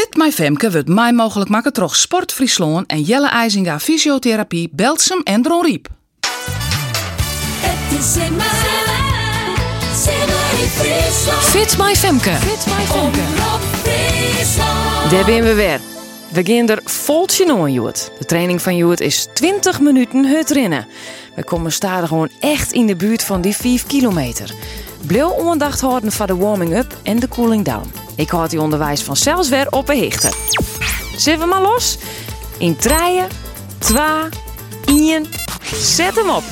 Fit My Femke wordt mij mogelijk maken door Sport Friesland en Jelle IJzinga Fysiotherapie, Belsum en Dron Riep. Het is in. Fit My Femke. Fit my Friesland. Daar ben we weer. We gaan er voltje aan, Joet. De training van Joet is 20 minuten het rennen. We komen staan gewoon echt in de buurt van die 5 kilometer. Blijf aandacht houden voor de warming-up en de cooling down. Ik houd die onderwijs vanzelfs weer op een. Zitten we maar los? In treien, 2, 1, zet hem op.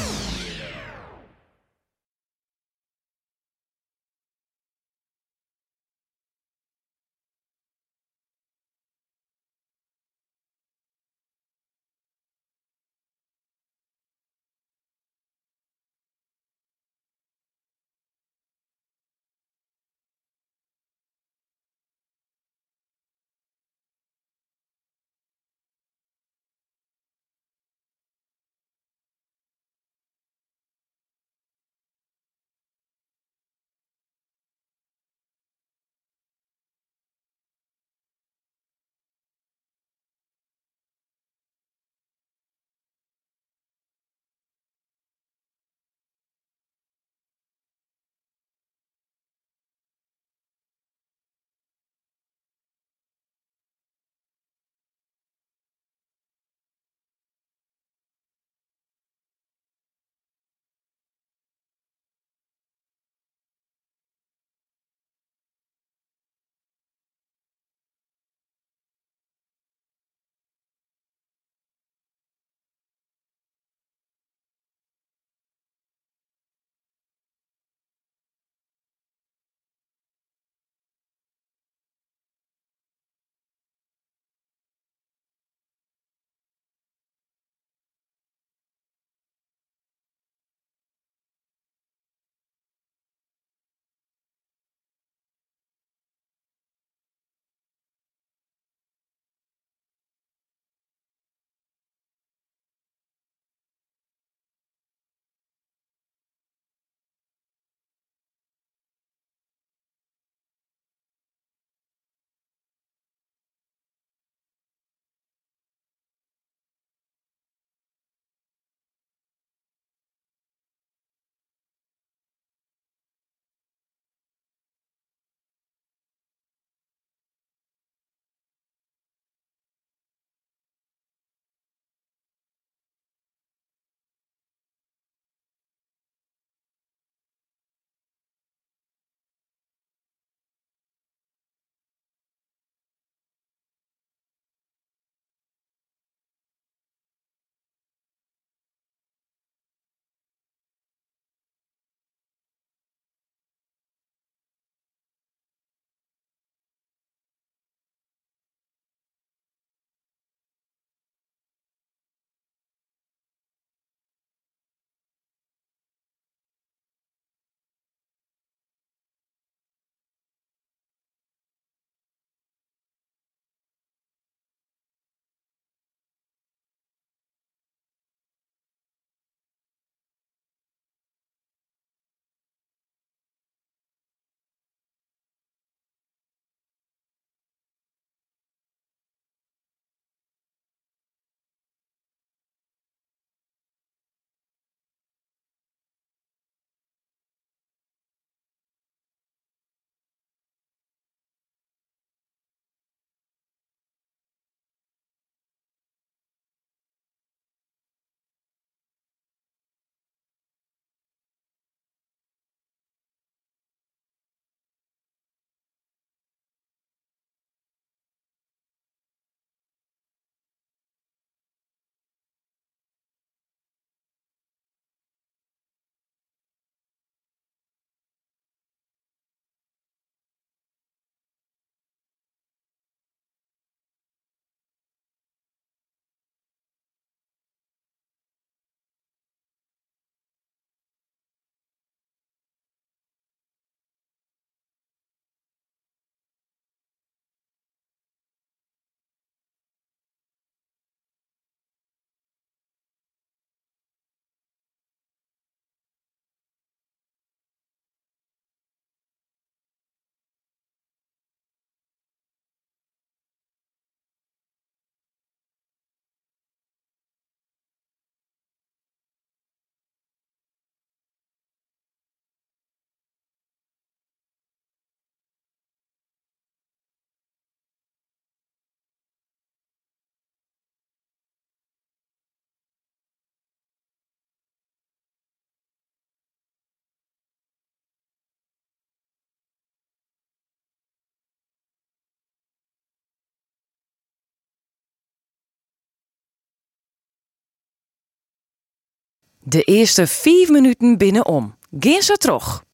De eerste vijf minuten binnenom. Geen ze terug.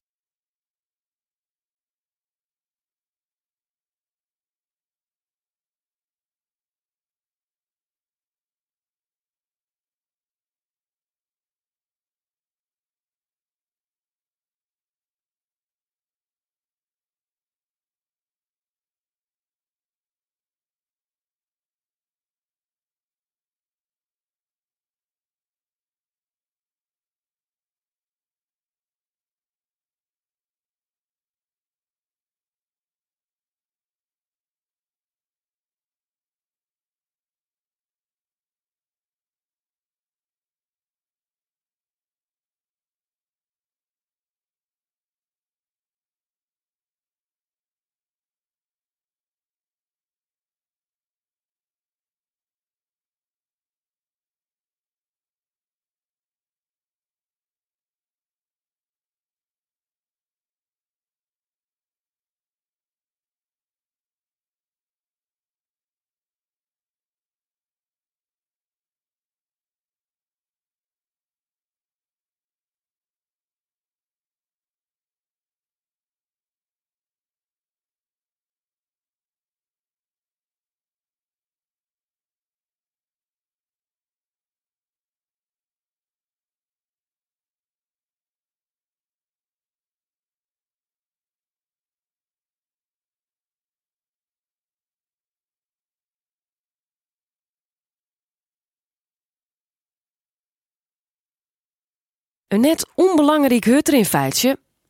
Een net onbelangrijk hutterin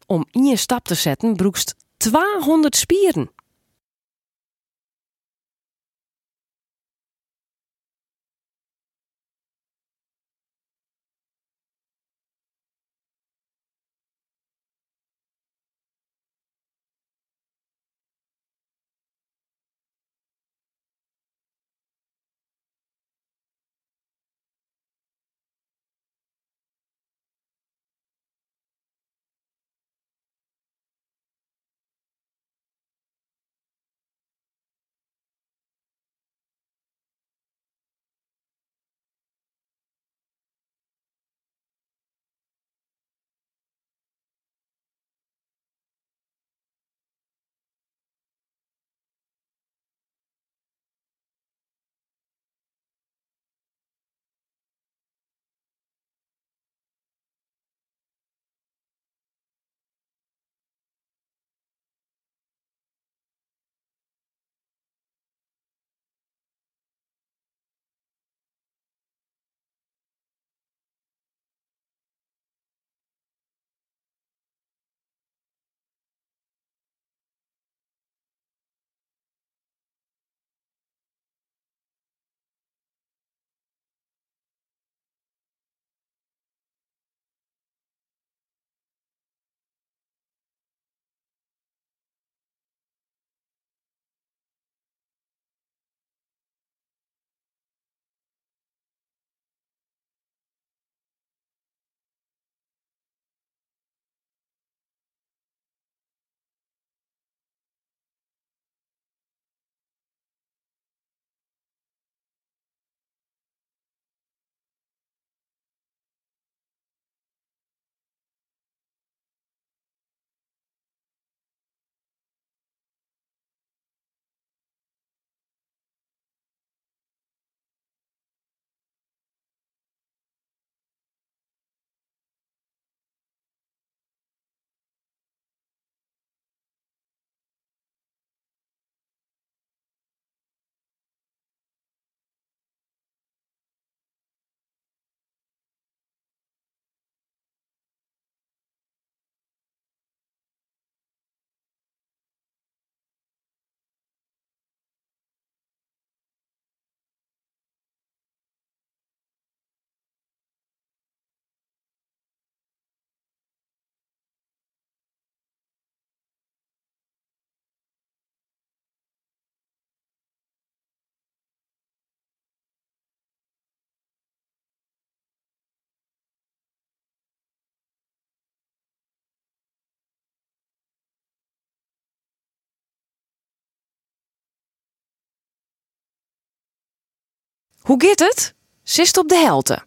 Om in je stap te zetten broekst 200 spieren. Hoe gaat het? Zist op de helte.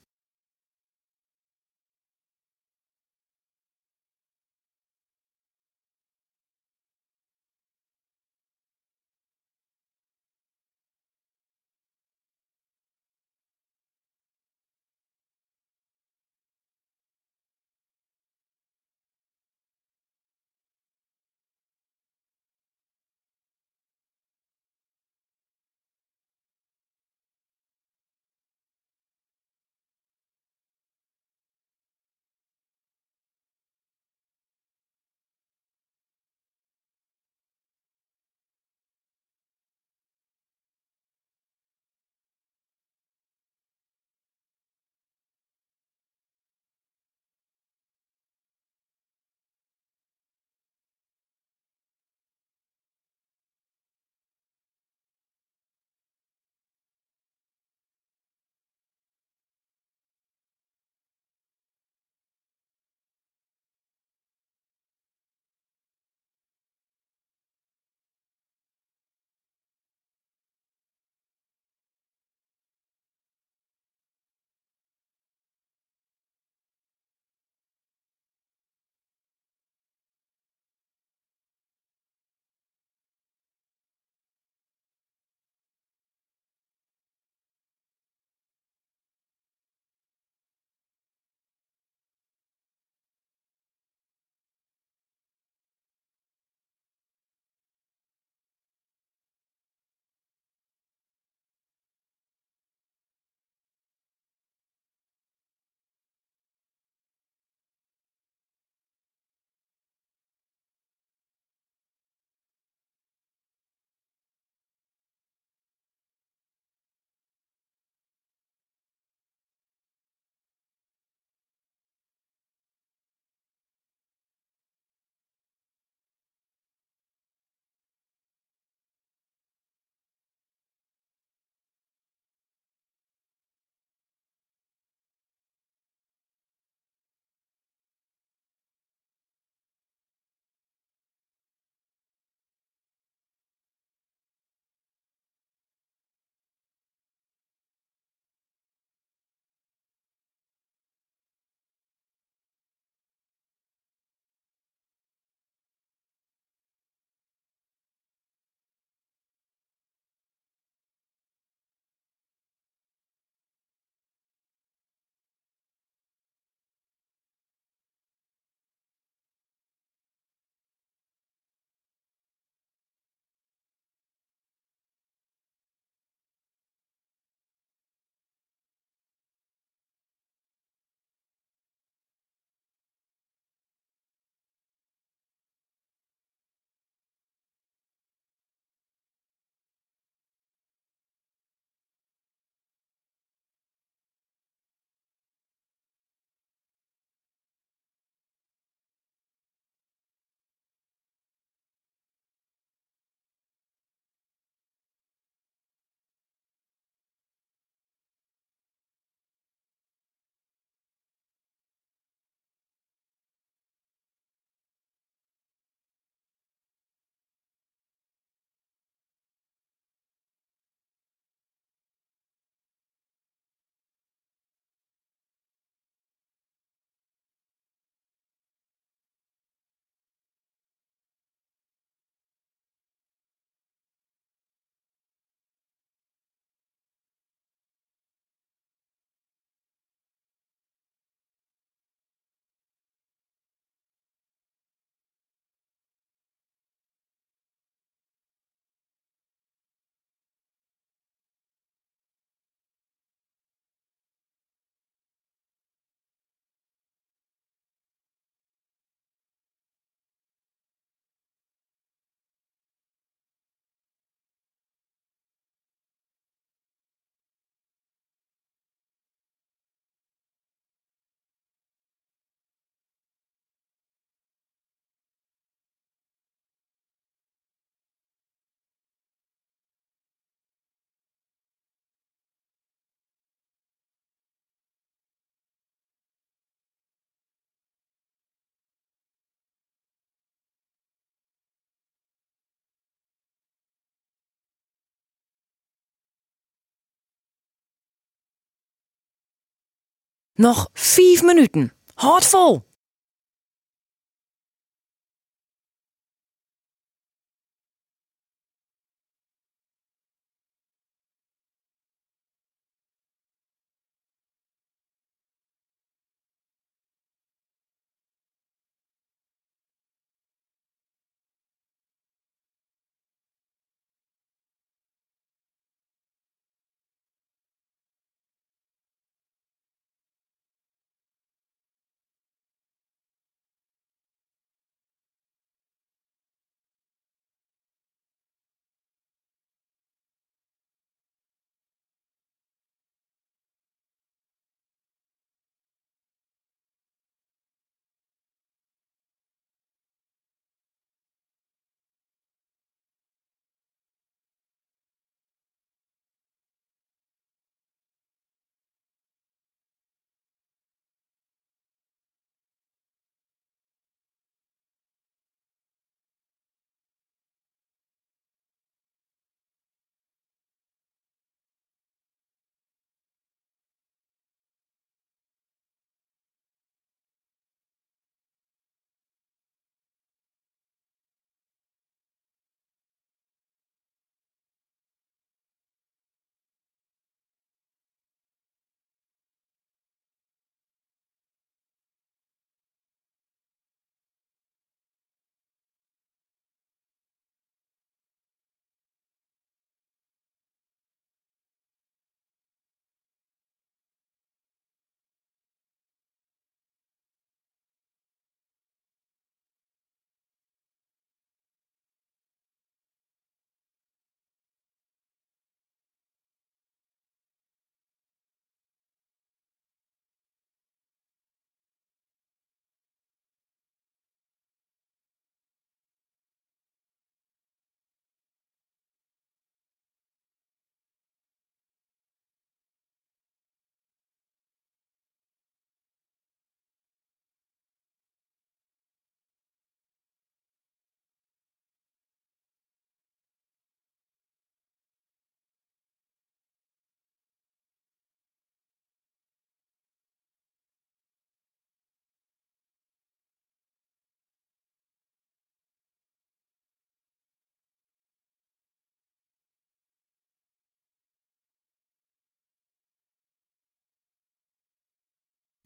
Nog 5 minuten. Houd vol.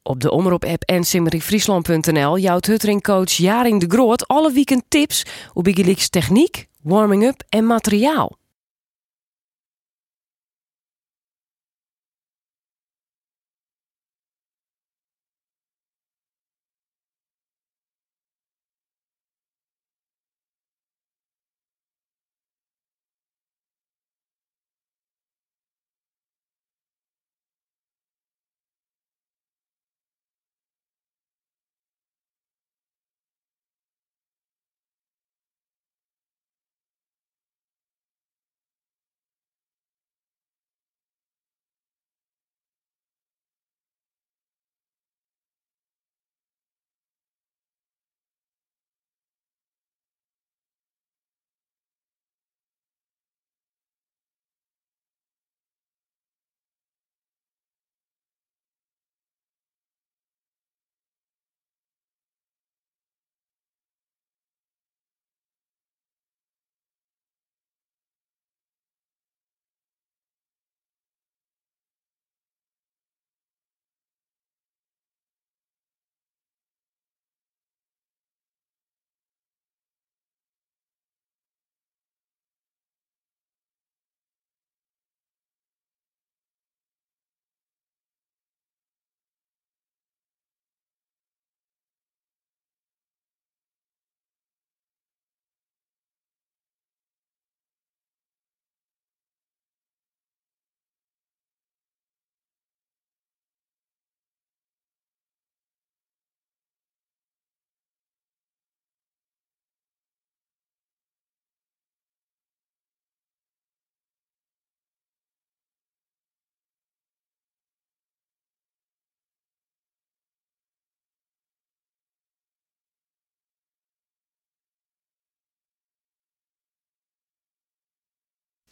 Op de Omroep-app en simmeryfriesland.nl jouwt Huttering-coach Jaring de Groot alle weekend tips op Igeliks techniek, warming-up en materiaal.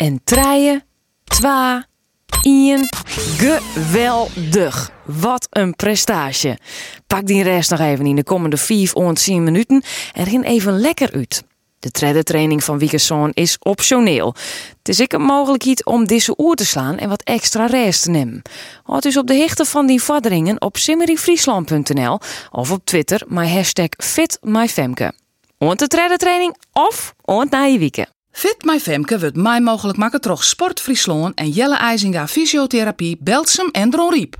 En treien, twa, 1. Geweldig. Wat een prestatie. Pak die rest nog even in de komende 5 10 minuten en rin even lekker uit. De tredde training van Wiekerszoon is optioneel. Het is ik een mogelijkheid om deze oer te slaan en wat extra rest te nemen. Houd dus op de hichte van die vorderingen op simmeryfriesland.nl of op Twitter met hashtag FitMyFemke. Want de tredde training of ont na je wieken. Fit My Femke wordt mij mogelijk maken troch Sport Friesland en Jelle IJzinga Fysiotherapie Belsum en Dron Riep.